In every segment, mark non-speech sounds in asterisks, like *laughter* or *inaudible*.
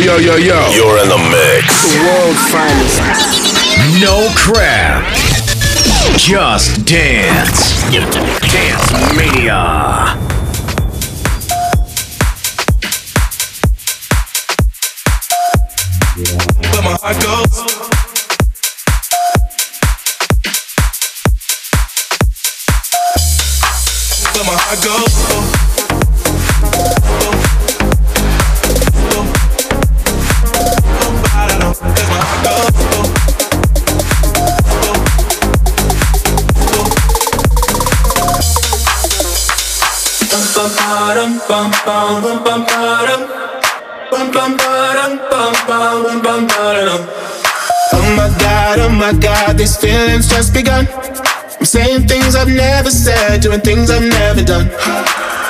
yo, yo, yo. You're in the mix. The world finest. No crap. Just dance. Dance Mania. Where my heart goes. Where my heart goes. Oh my god, oh my god, these feelings just begun. I'm saying things I've never said, doing things I've never done.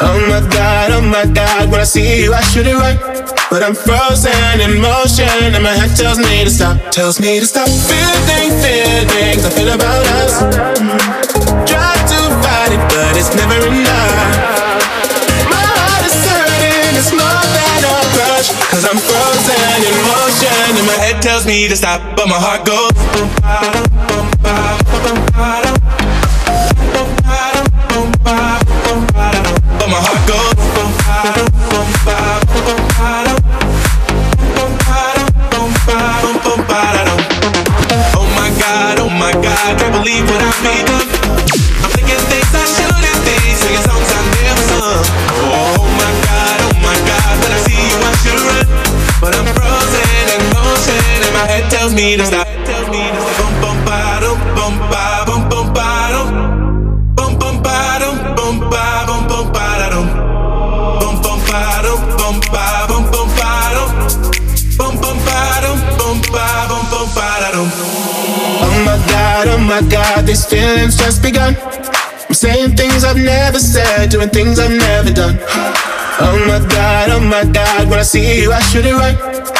Oh my god, oh my god, when I see you, I should it right. But I'm frozen in motion, and my head tells me to stop, tells me to stop. Feeling feelings I feel about us. Try to fight it, but it's never enough. My heart is hurting, it's more than a crush. Cause I'm frozen in motion, and my head tells me to stop, but my heart goes. But my heart goes. Oh my god, oh my god, can't believe what I've become. Tells me to stop. Tells me to stop. Oh my god, oh my god, these feelings just begun. I'm saying things I've never said, doing things I've never done. Oh my god, oh my god, when I see you, I should it right.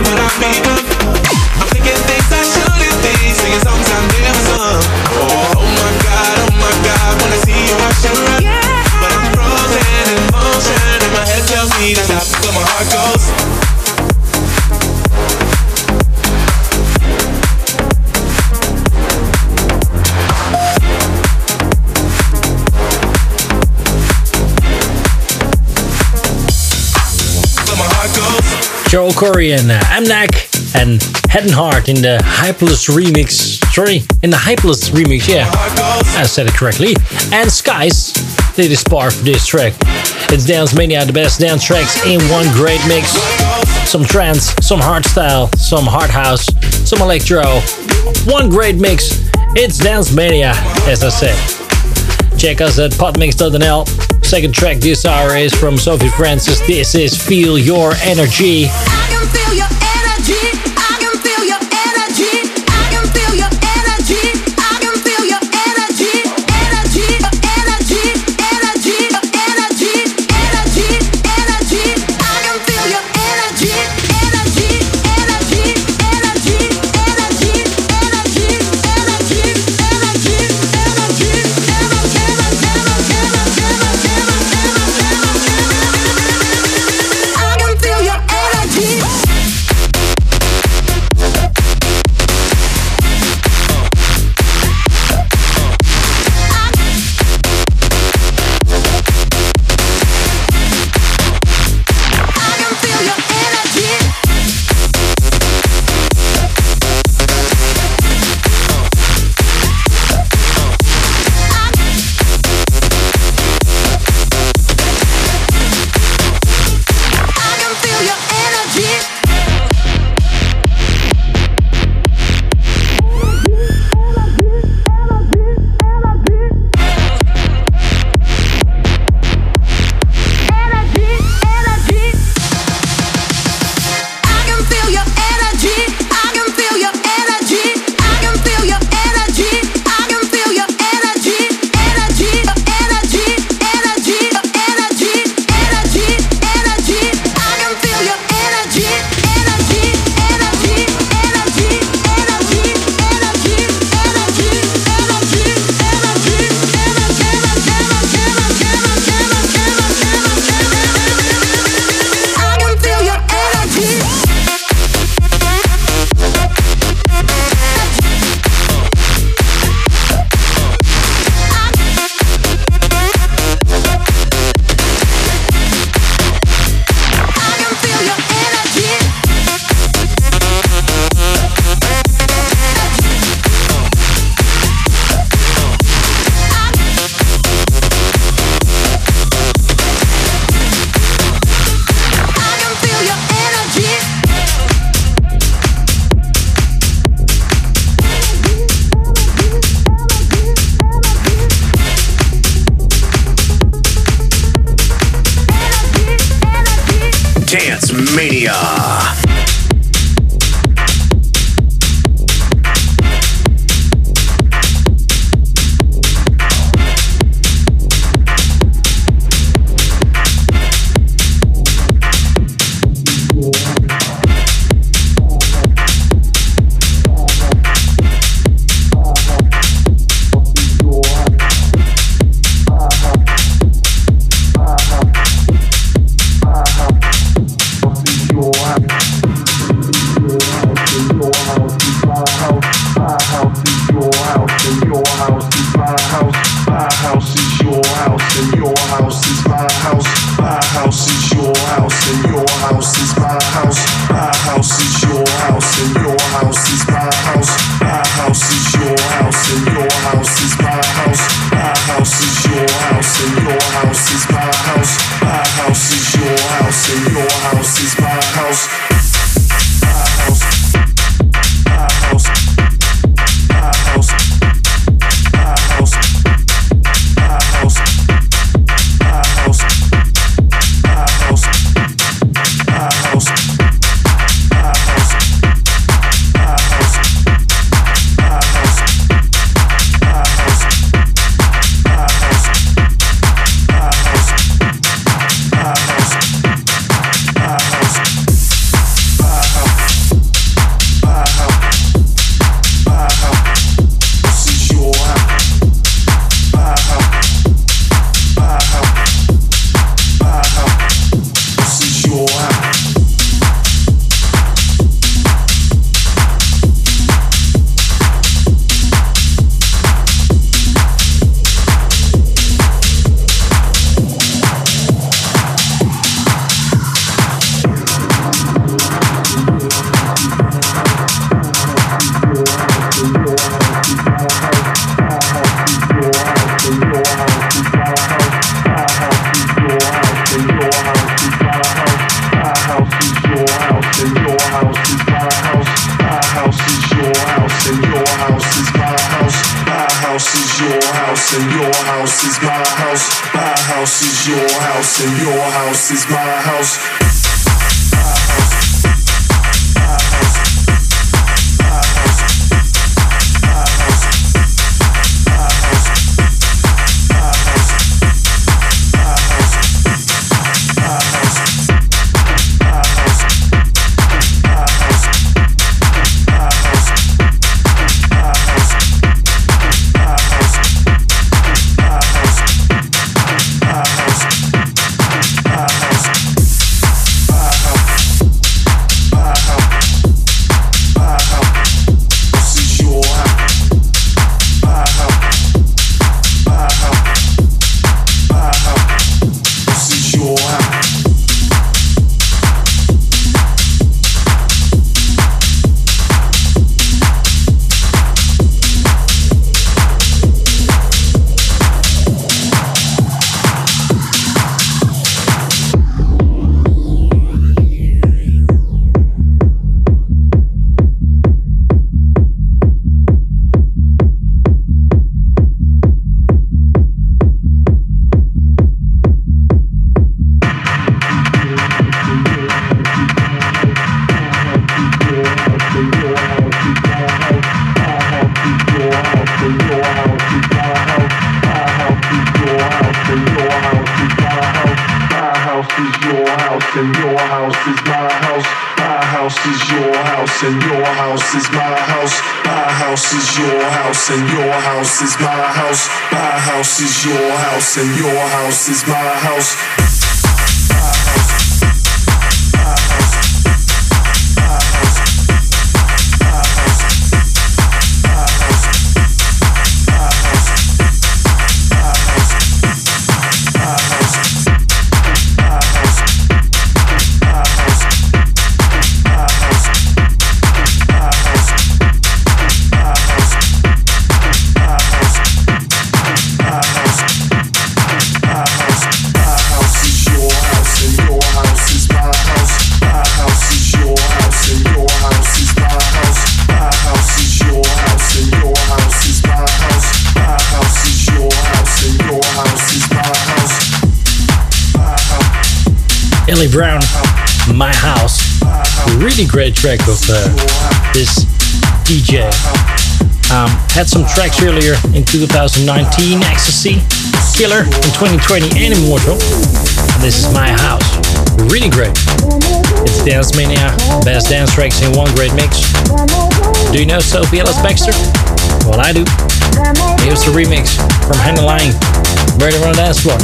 What I've become. Joel Corry en uh, Amnak en Head and Heart in the Hypless remix. Sorry, in the Hypless remix, yeah. I said it correctly. And Skies did is part of this track. It's Dance Mania, the best dance tracks in one great mix. Some trance, some hardstyle, some hard house, some electro. One great mix. It's Dance Mania, as I said. Check us at podmix.nl. Second track this hour is from Sophie Francis. This is Feel Your Energy. I can feel your energy. Brown My House. Really great track of uh, this DJ. Um, had some tracks earlier in 2019, Ecstasy, Killer in 2020, and Immortal. And this is My House. Really great. It's Dance Mania, best dance tracks in one great mix. Do you know Sophie Ellis Bextor? Well, I do. Here's the remix from Hannah Lang, Murder on the Dance Floor.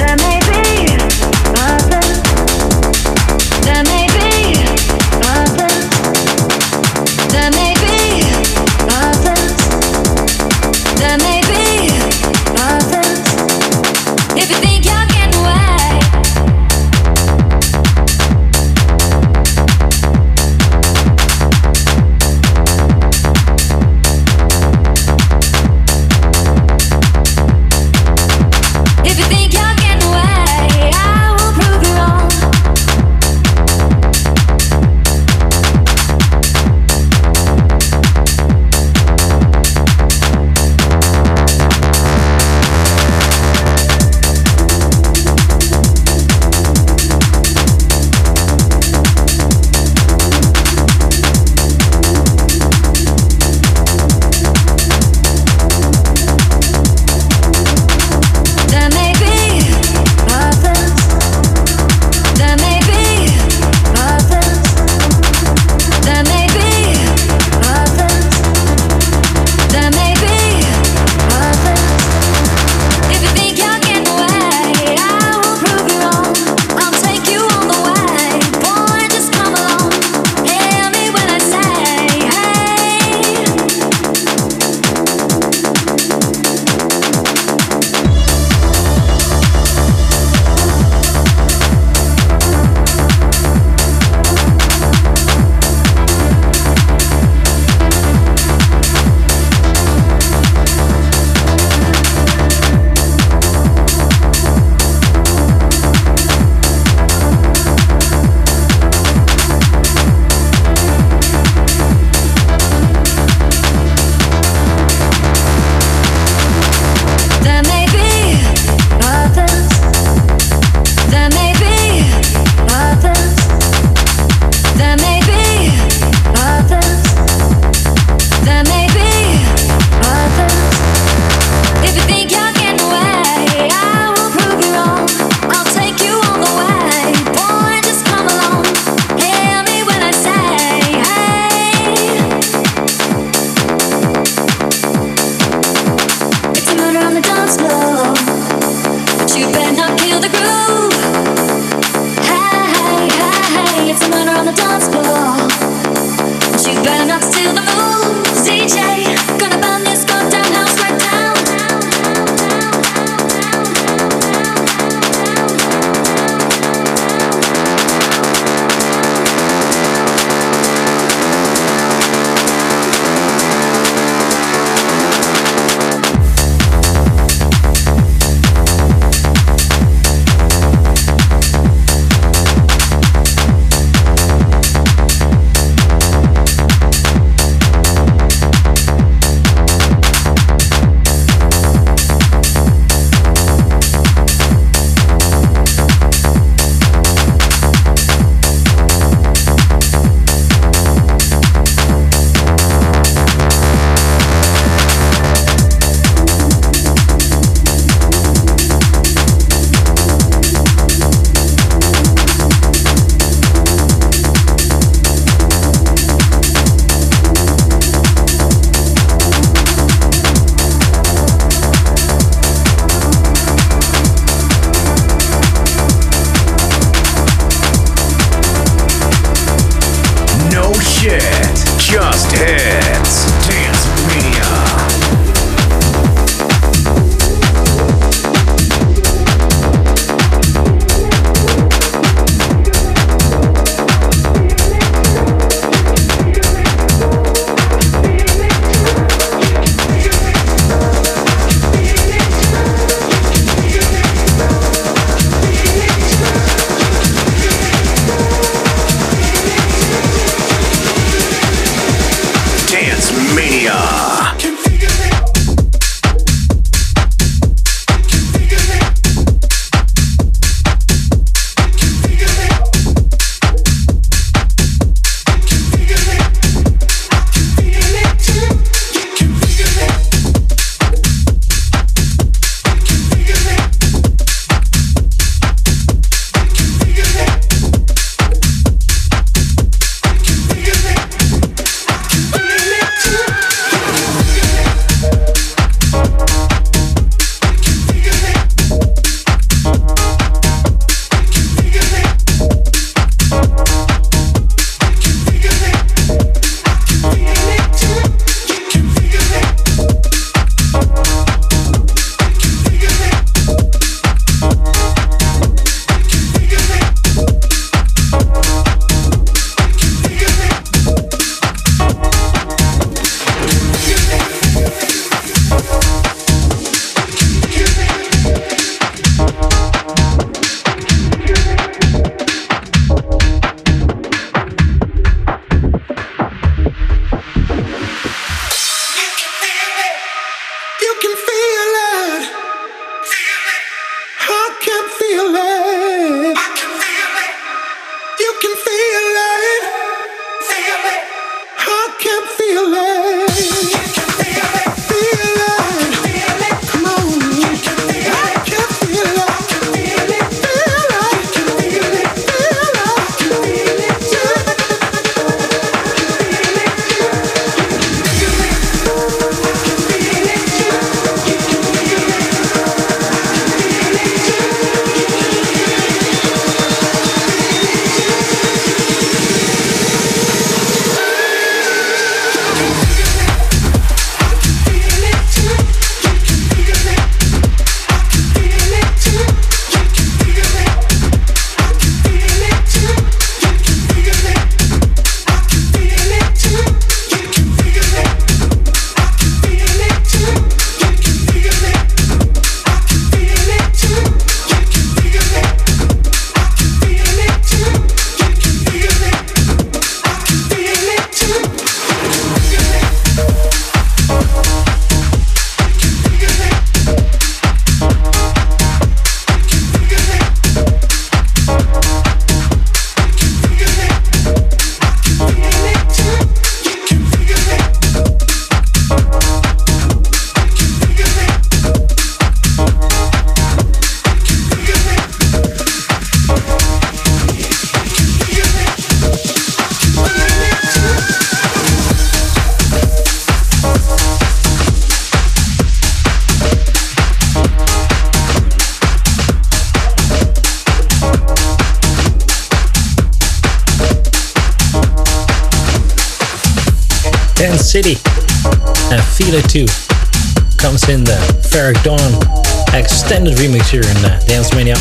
Here in uh, Dance Mania.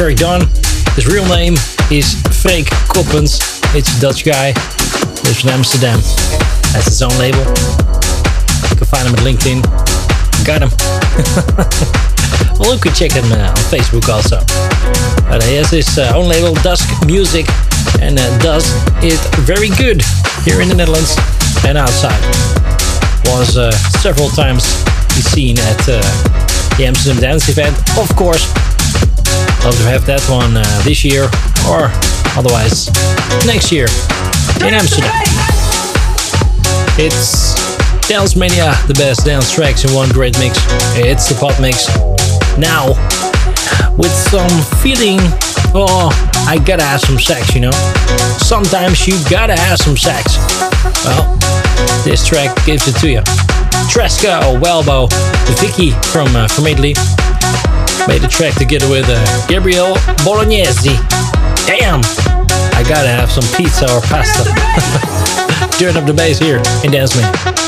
Ferreck Dawn, his real name is Freek Koppens. It's a Dutch guy, lives in Amsterdam, has his own label. You can find him at LinkedIn. Got him. *laughs* well, you can check him uh, on Facebook also. But he has his uh, own label, Dusk Music, and does it very good here in the Netherlands and outside. Was several times seen at the Amsterdam Dance event, of course. Love to have that one uh, this year or otherwise next year in Amsterdam. It's Dance Mania, the best dance tracks in one great mix. It's the pop mix. Now, with some feeling, oh, I gotta have some sex, you know? Sometimes you gotta have some sex. Well, this track gives it to you. Tresca, or Welbo, Vicky from, uh, from Italy made a track together with uh, Gabriel Bolognese. Damn! I gotta have some pizza or pasta. *laughs* Turn up the bass here in Dance Me.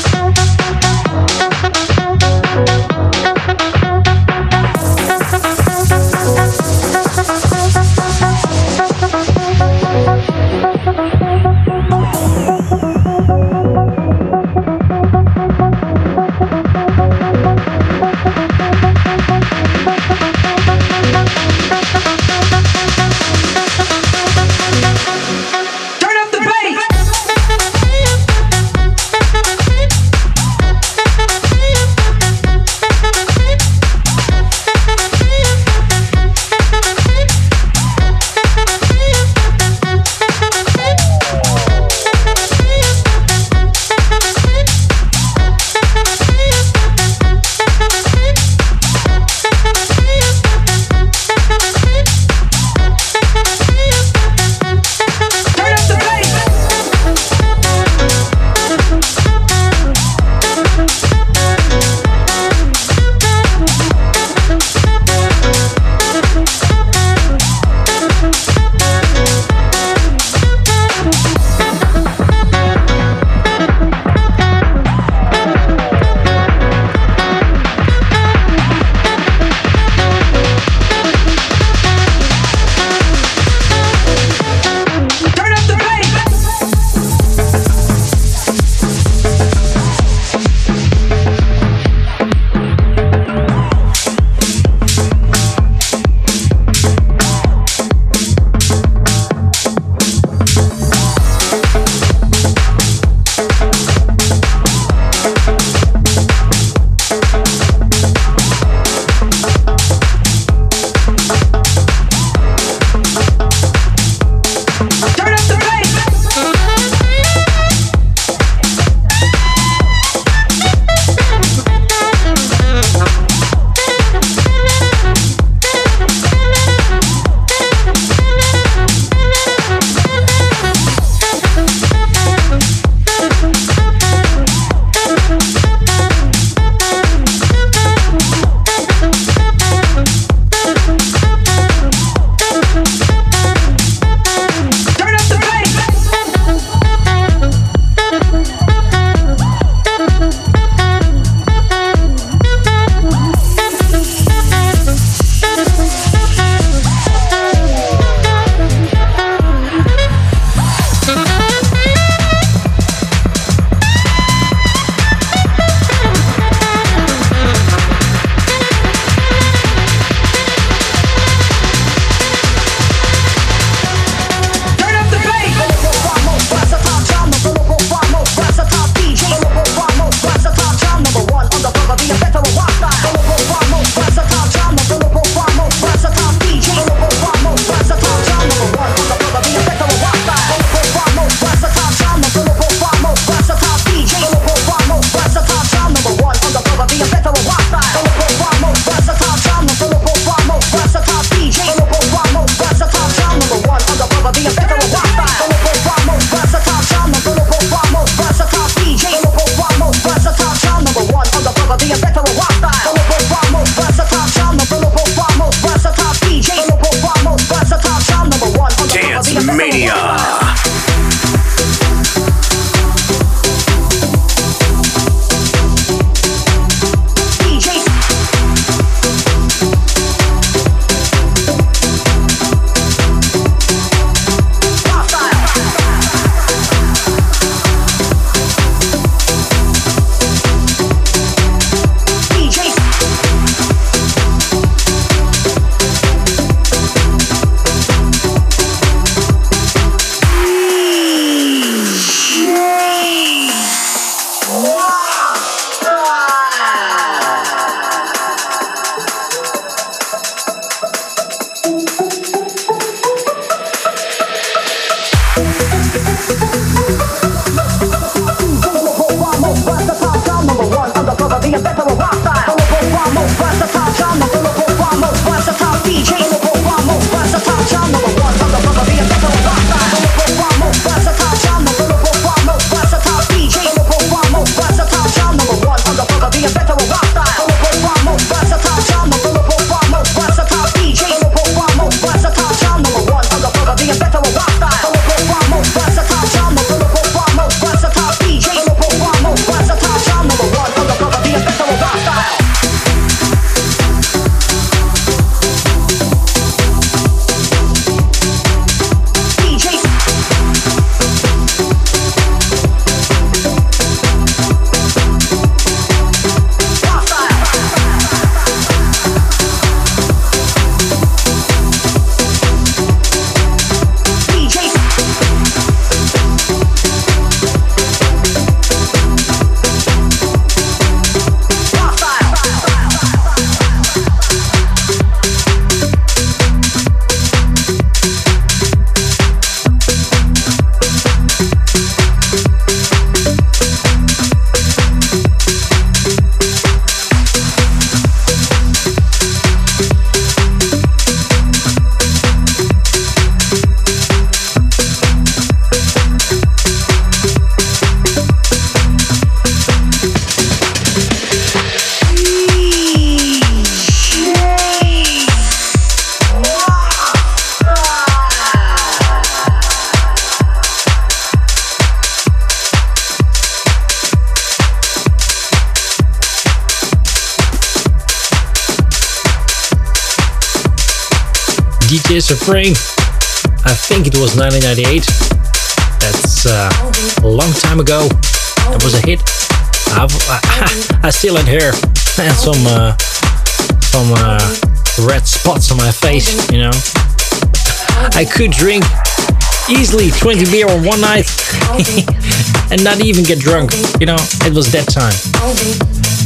I think it was 1998. That's uh, a long time ago. It was a hit. I've, I, *laughs* I still had hair *laughs* and some uh, some uh, red spots on my face. You know, *laughs* I could drink easily 20 beer on one night and not even get drunk. You know, it was that time.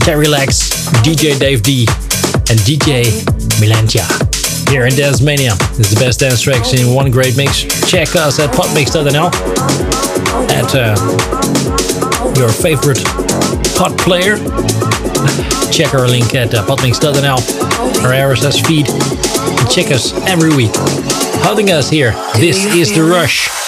Terry Lex, DJ Dave D, and DJ Milantia. Here in Dance This is the best dance tracks in one great mix. Check us at podmix.nl at uh, your favorite pod player. Check our link at uh, podmix.nl, our RSS feed. And check us every week. Holding us here, this is The Rush.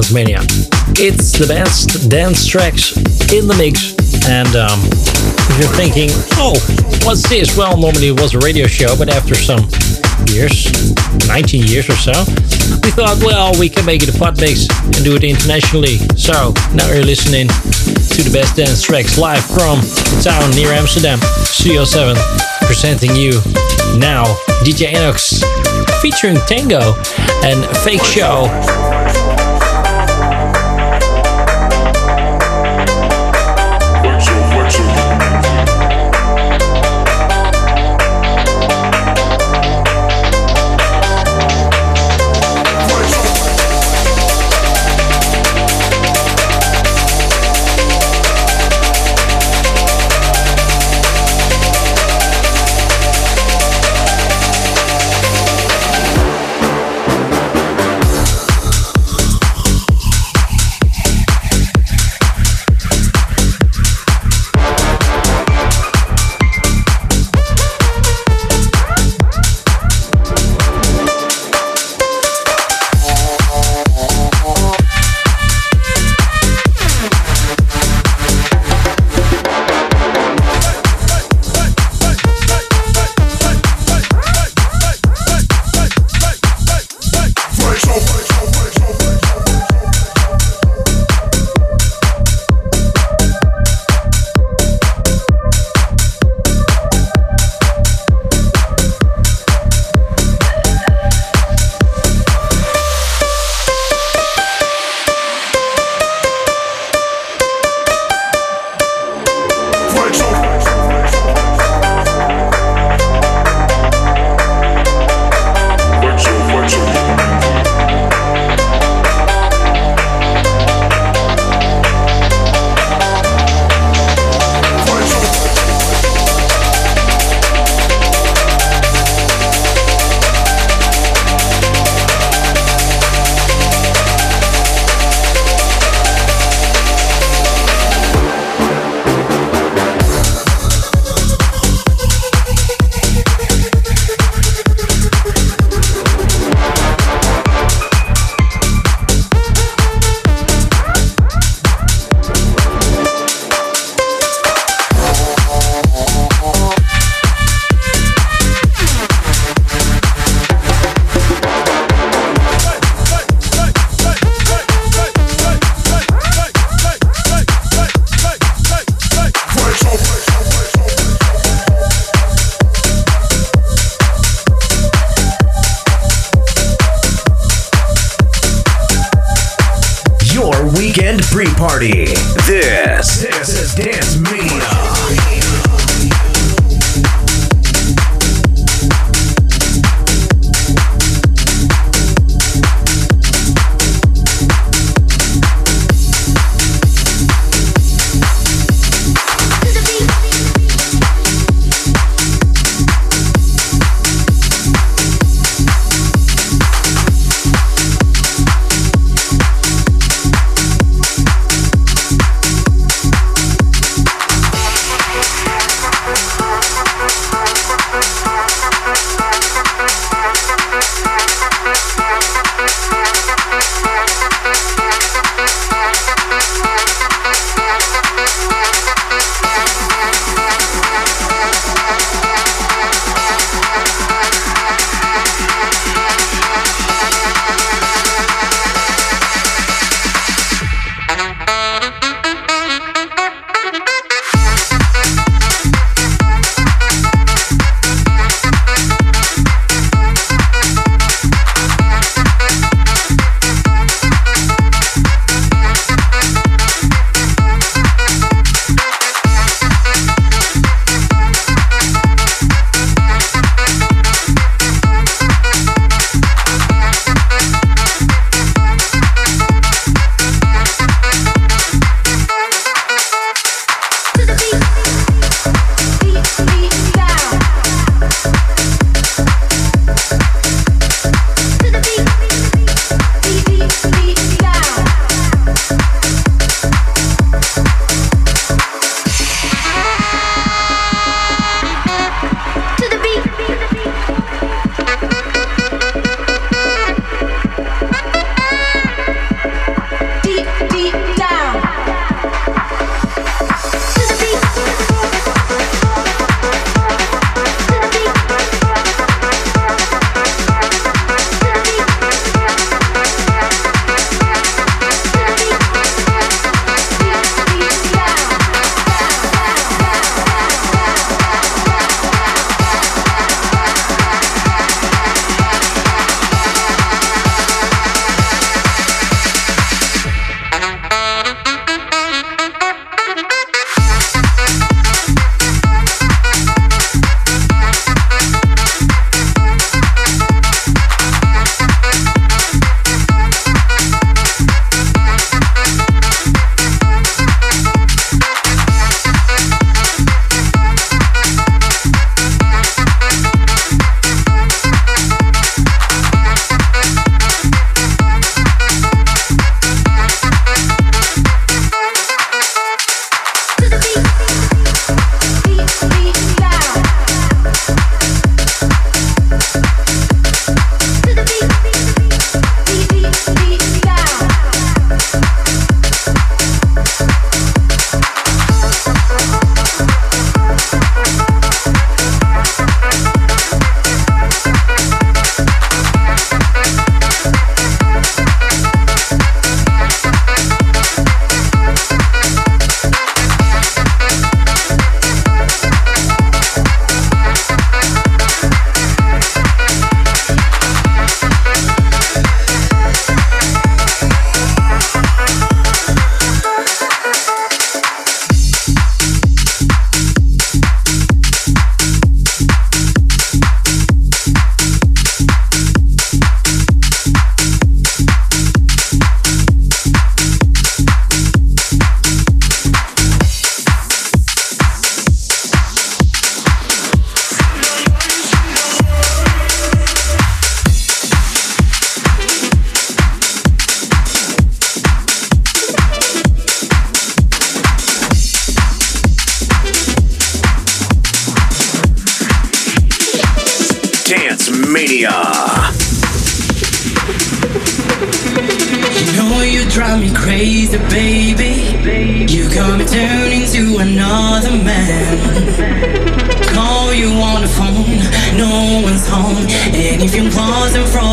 Dance Mania. It's the best dance tracks in the mix. And um, if you're thinking, oh, what's this? Well, normally it was a radio show, but after some years, 19 years or so, we thought, well, we can make it a pot mix and do it internationally. So now you're listening to the best dance tracks live from the town near Amsterdam, Studio 7, presenting you now DJ Enox featuring Tango and Fake Show.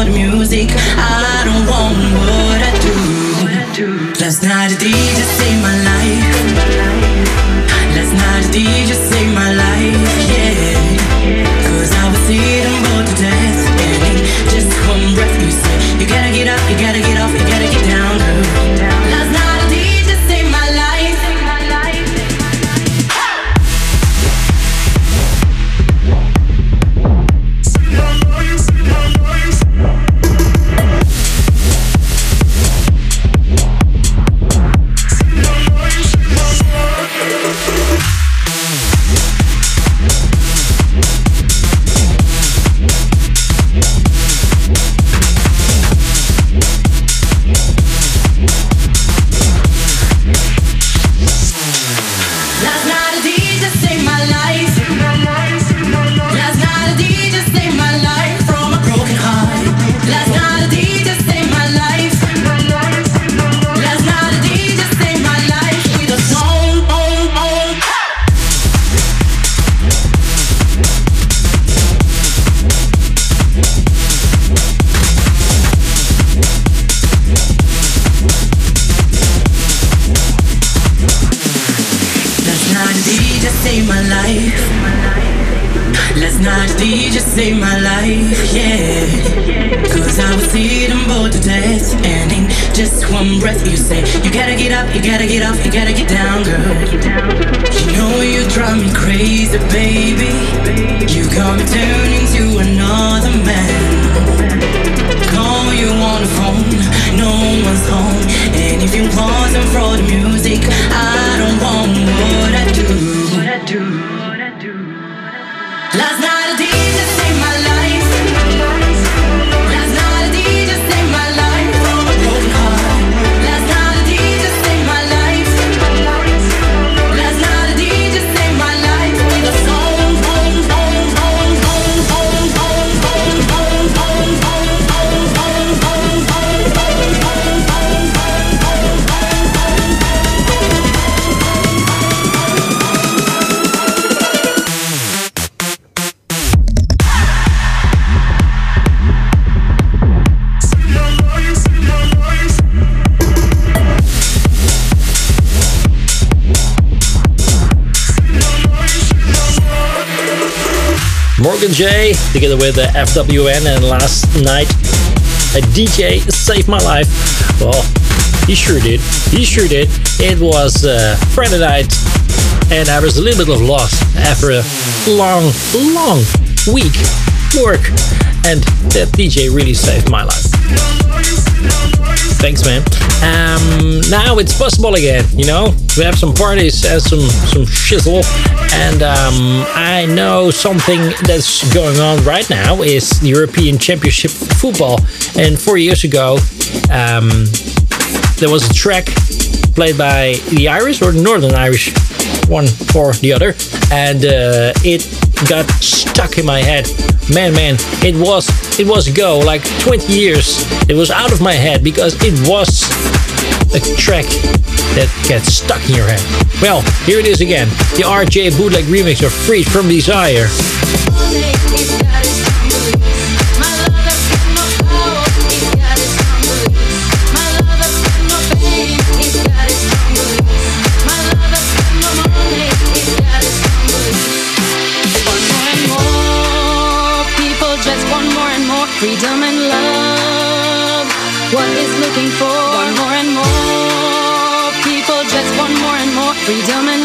The music, I home. J together with the FWN and last night a DJ saved my life. Well, he sure did. He sure did. It was uh, Friday night and I was a little bit of loss after a long, long week work and that DJ really saved my life. Thanks, man. Um, now it's possible again. You know, we have some parties and some some shizzle, and um, I know something that's going on right now is the European Championship football. And four years ago, um, there was a track played by the Irish or the Northern Irish, one or the other, and uh, it got stuck in my head. Man, man, it was it was ago like 20 years. It was out of my head because it was a track that gets stuck in your head. Well, here it is again. The RJ bootleg remix of Freed from Desire. Freedom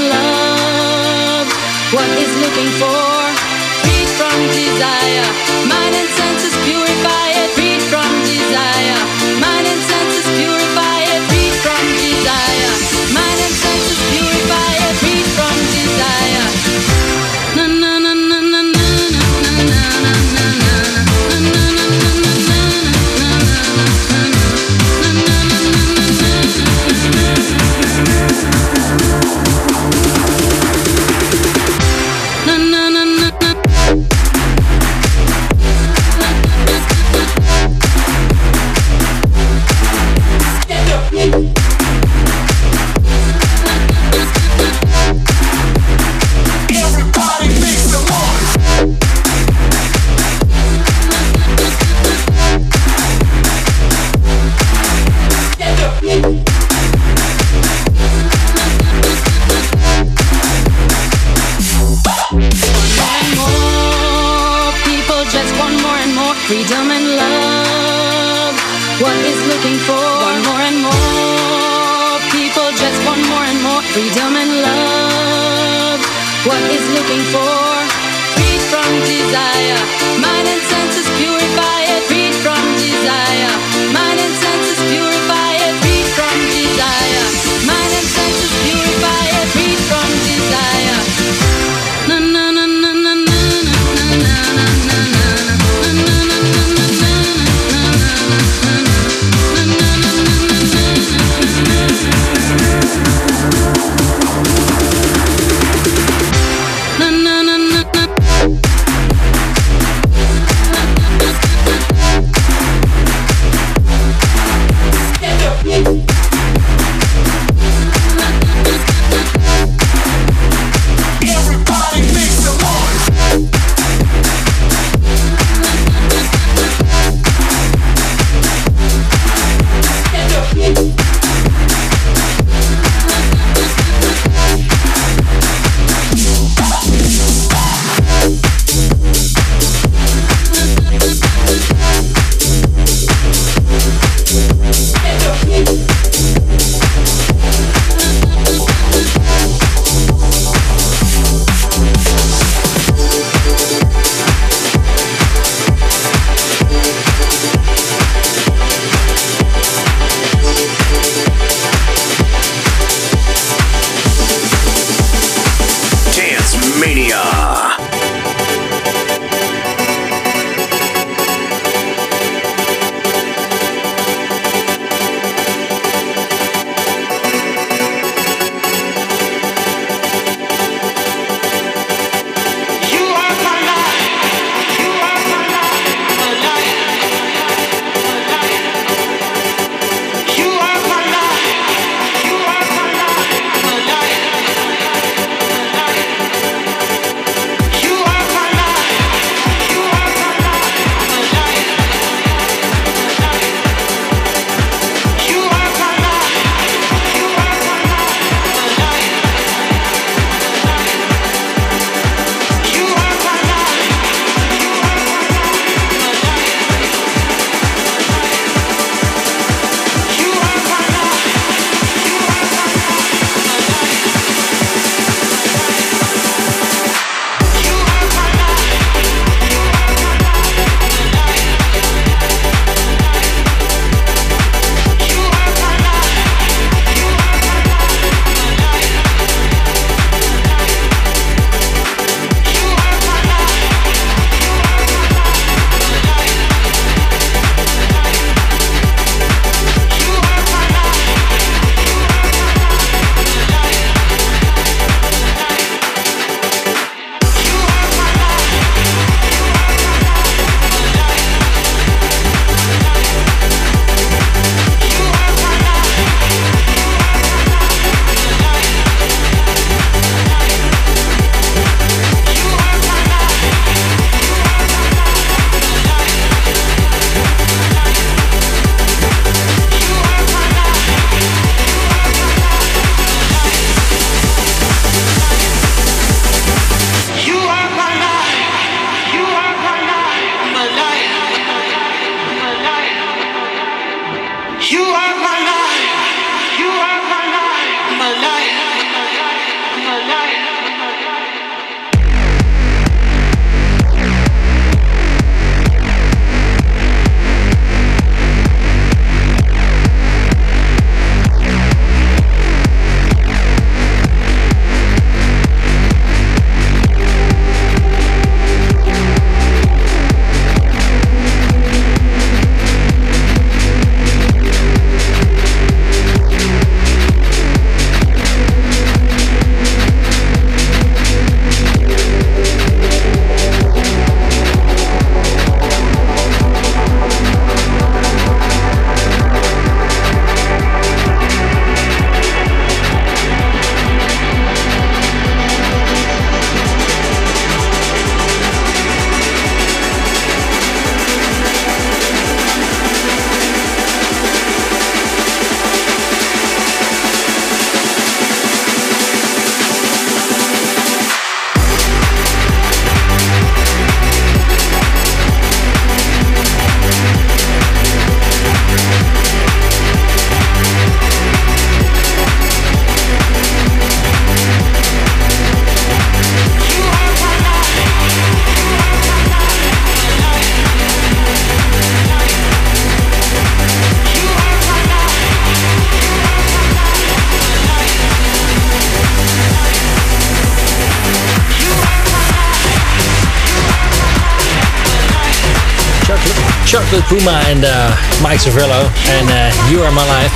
Puma and uh, Mike Cervello and uh, You Are My Life.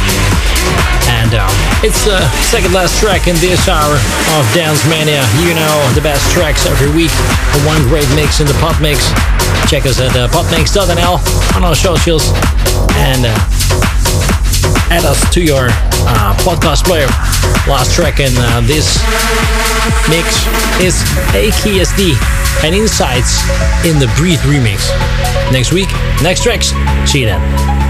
And uh, it's the second last track in this hour of Dance Mania. You know the best tracks every week. One great mix in the pop mix. Check us at uh, potmix.nl on our socials and uh, add us to your uh, podcast player. Last track in uh, this mix is AKSD and Insights in the Breathe remix. Next week, next tracks. See you then.